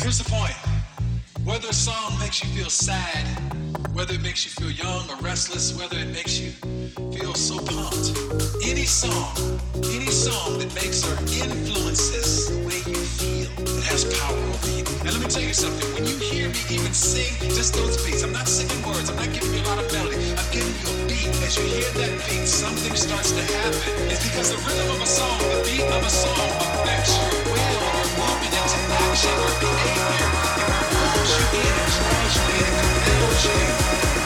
Here's the point. Whether a song makes you feel sad, whether it makes you feel young or restless, whether it makes you feel so pumped, any song, any song that makes or influences the way you feel, it has power over you. And let me tell you something, when you hear me even sing just those beats, I'm not singing words, I'm not giving you a lot of melody, I'm giving you a beat. As you hear that beat, something starts to happen. It's because the rhythm of a song, the beat of a song affects your movement Thank you.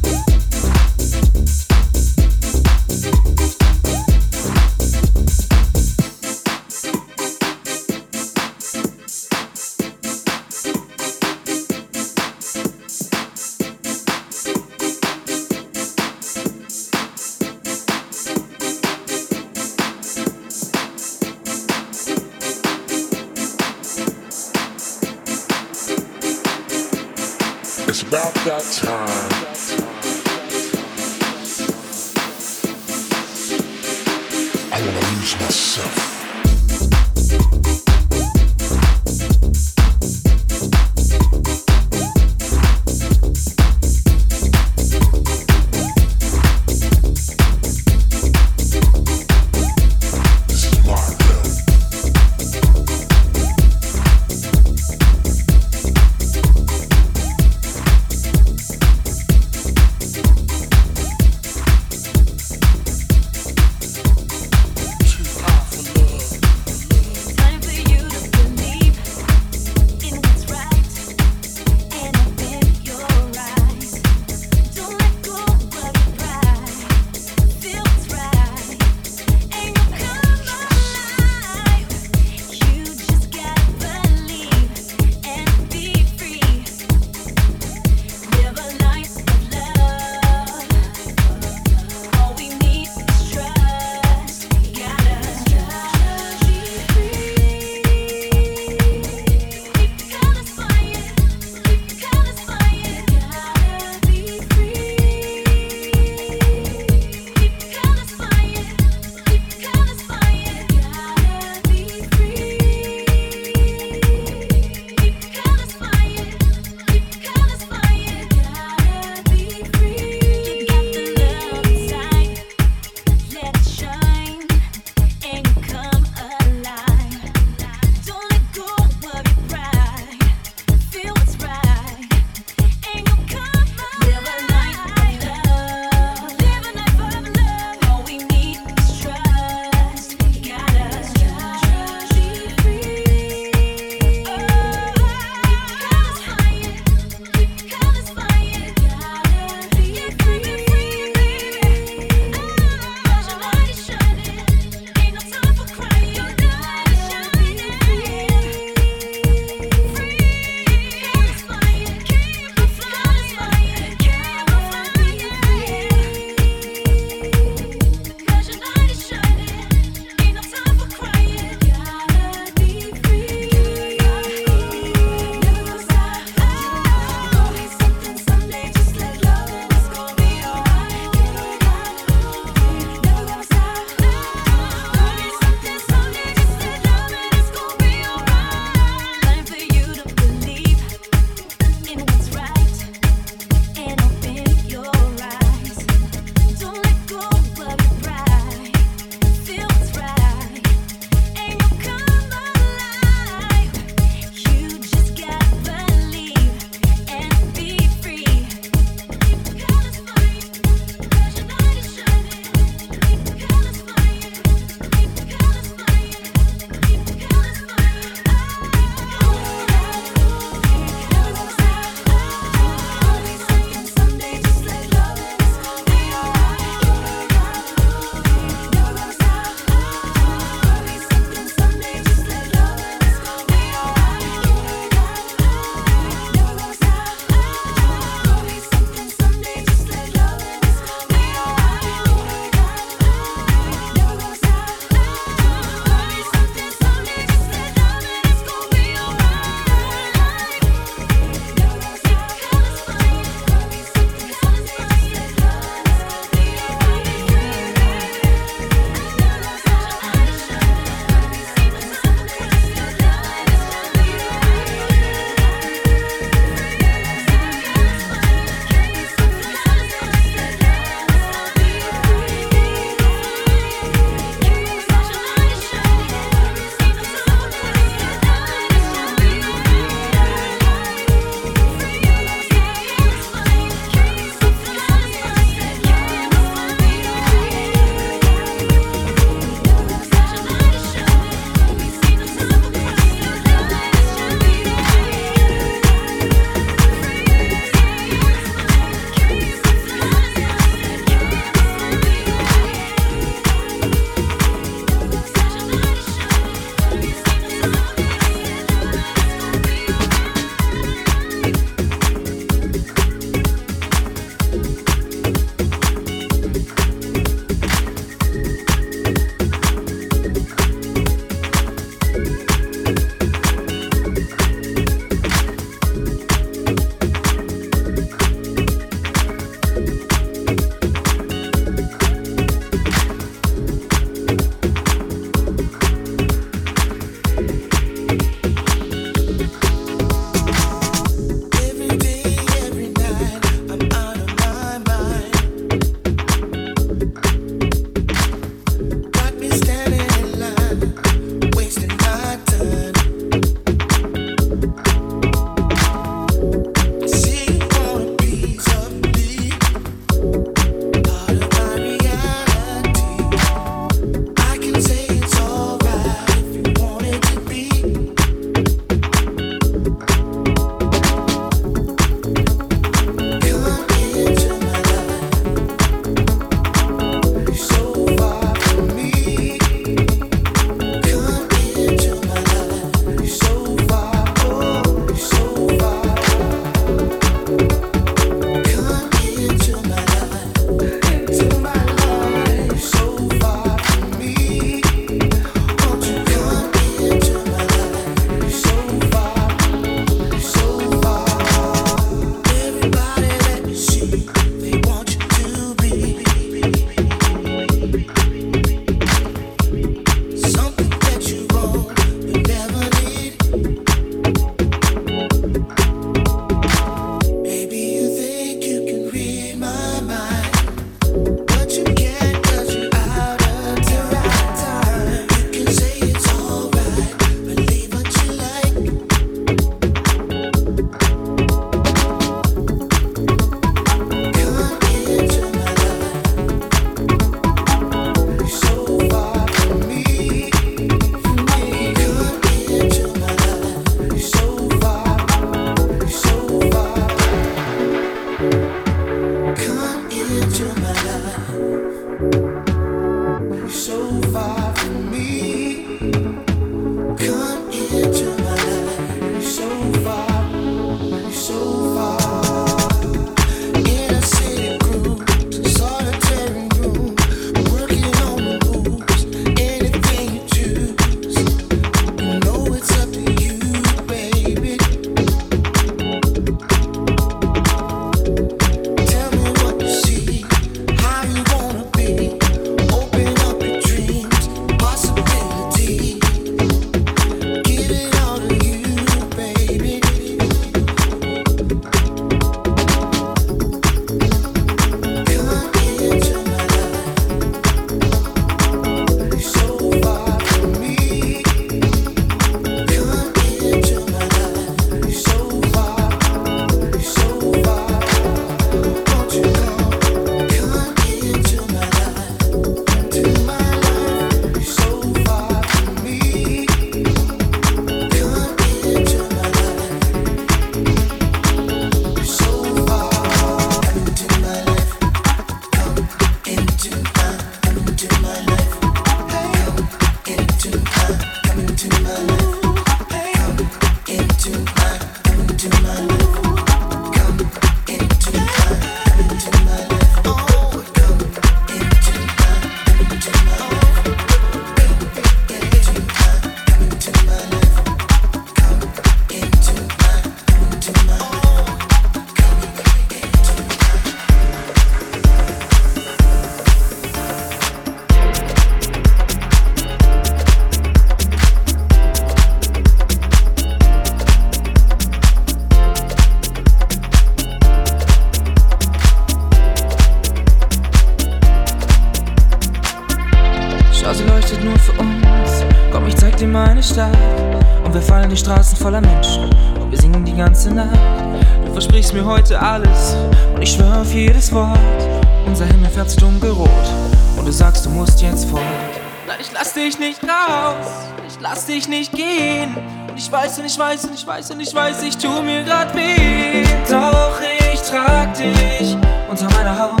Weiß und ich weiß und ich weiß und ich weiß, ich tu mir grad weh. Doch ich trag dich unter meiner Haut.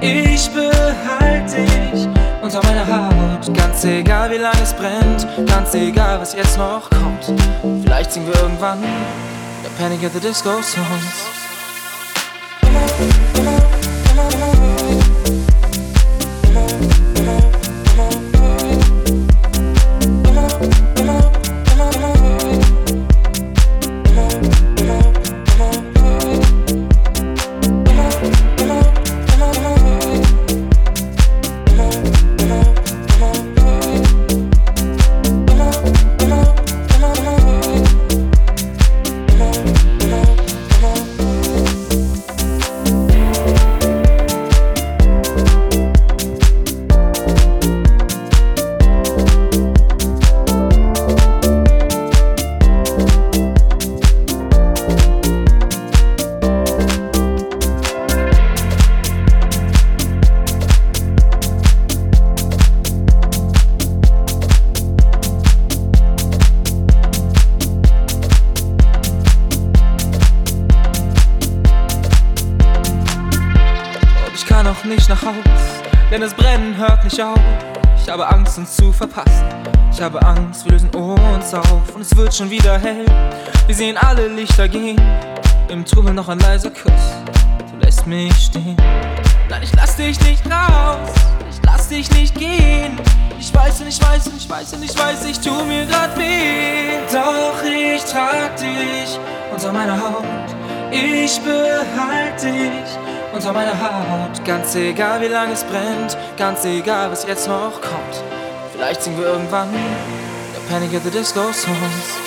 Ich behalte dich unter meiner Haut. Ganz egal, wie lange es brennt. Ganz egal, was jetzt noch kommt. Vielleicht singen wir irgendwann der Panic at the Disco Songs. Schon wieder hell. Wir sehen alle Lichter gehen, im Trubel noch ein leiser Kuss. Du lässt mich stehen. Nein, ich lass dich nicht raus, ich lass dich nicht gehen. Ich weiß und ich weiß und ich weiß und ich weiß, ich tu mir grad weh. Doch ich trag dich unter meiner Haut. Ich behalte dich unter meiner Haut. Ganz egal, wie lange es brennt, ganz egal, was jetzt noch kommt. Vielleicht singen wir irgendwann der Panic at the Disco Songs.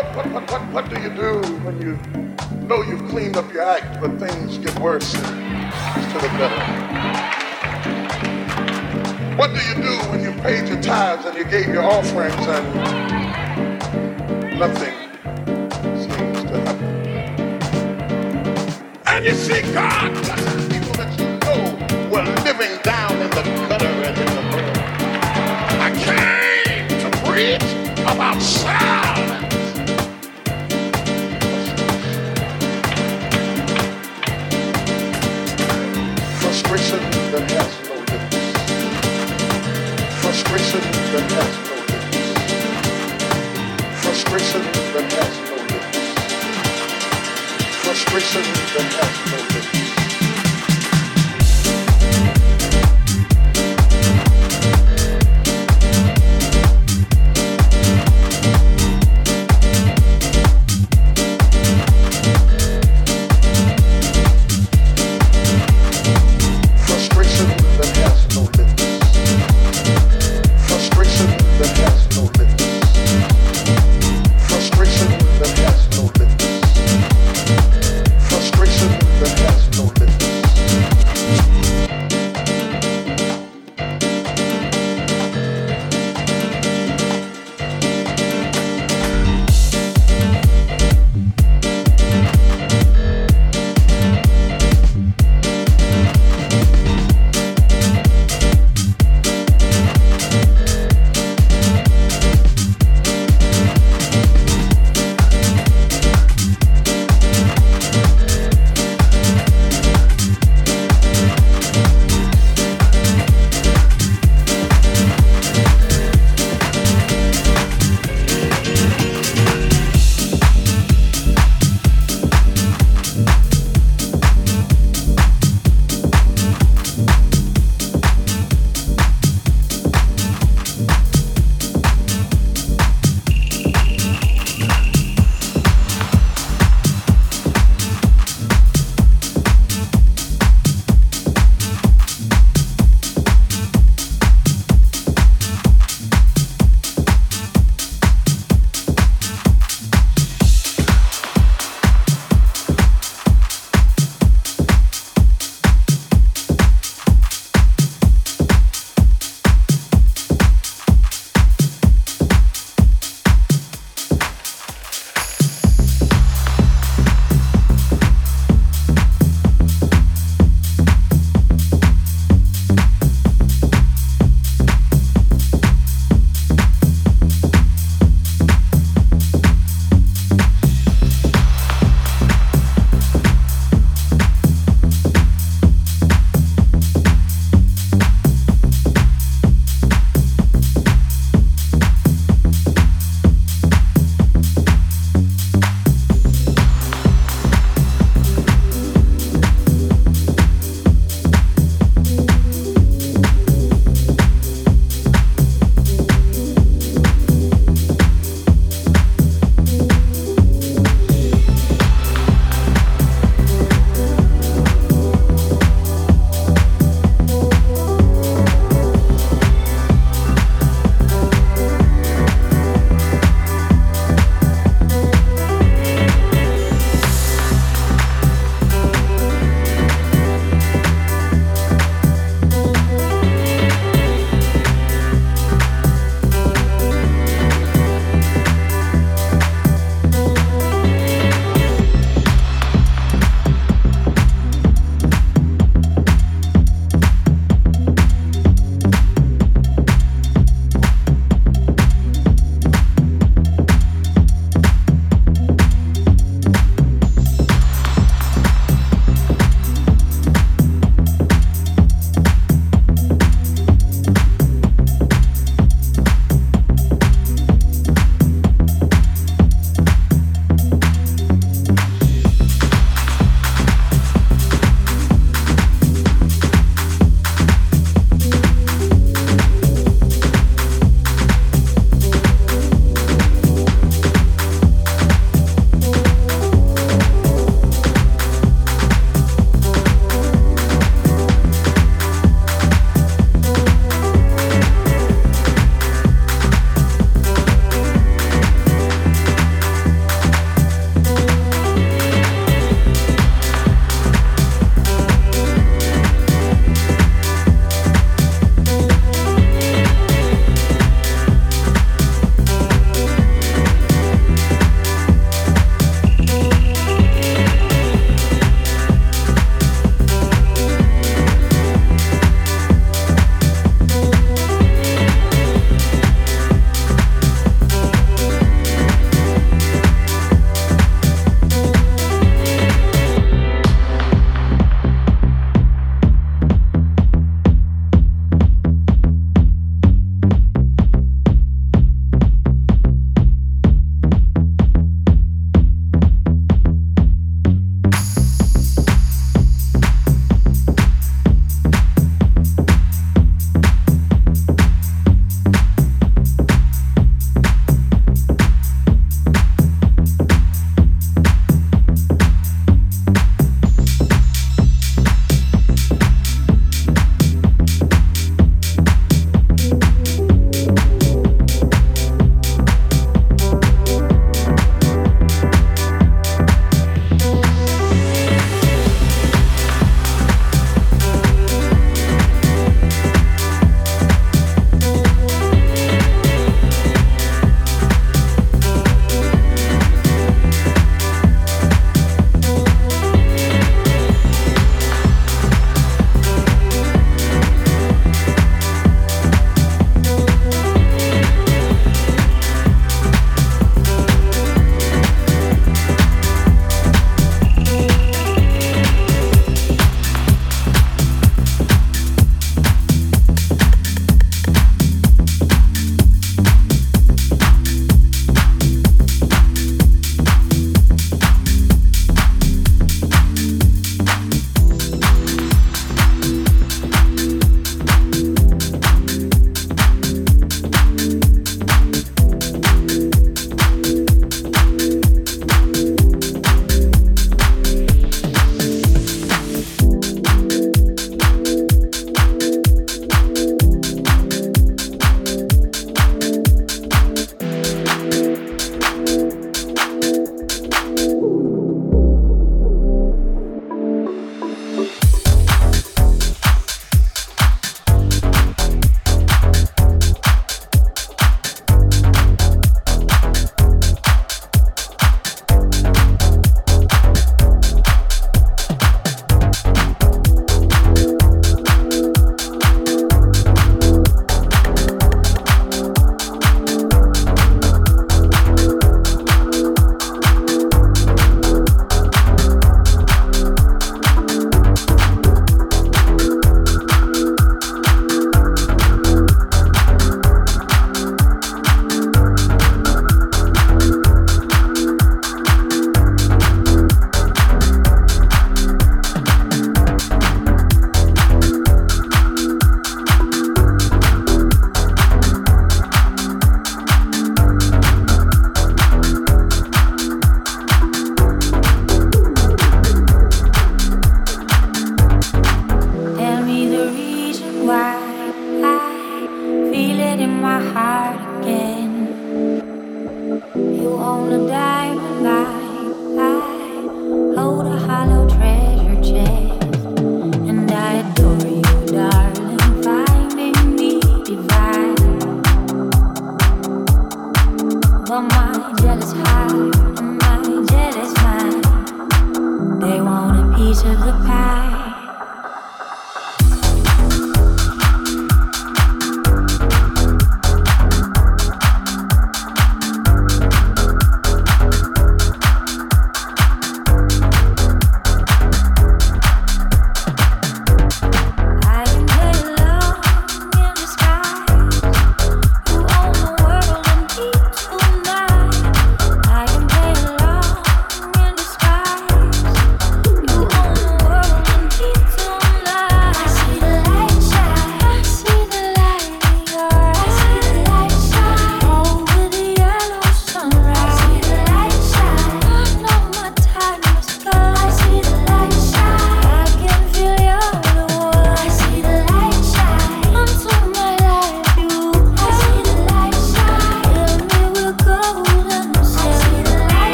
what, what, what, what, what do you do when you know you've cleaned up your act, but things get worse to the better? What do you do when you paid your tithes and you gave your offerings and nothing seems to happen? And you see, God blesses people that you know were living down in the gutter and in the mud. I came to preach about sound.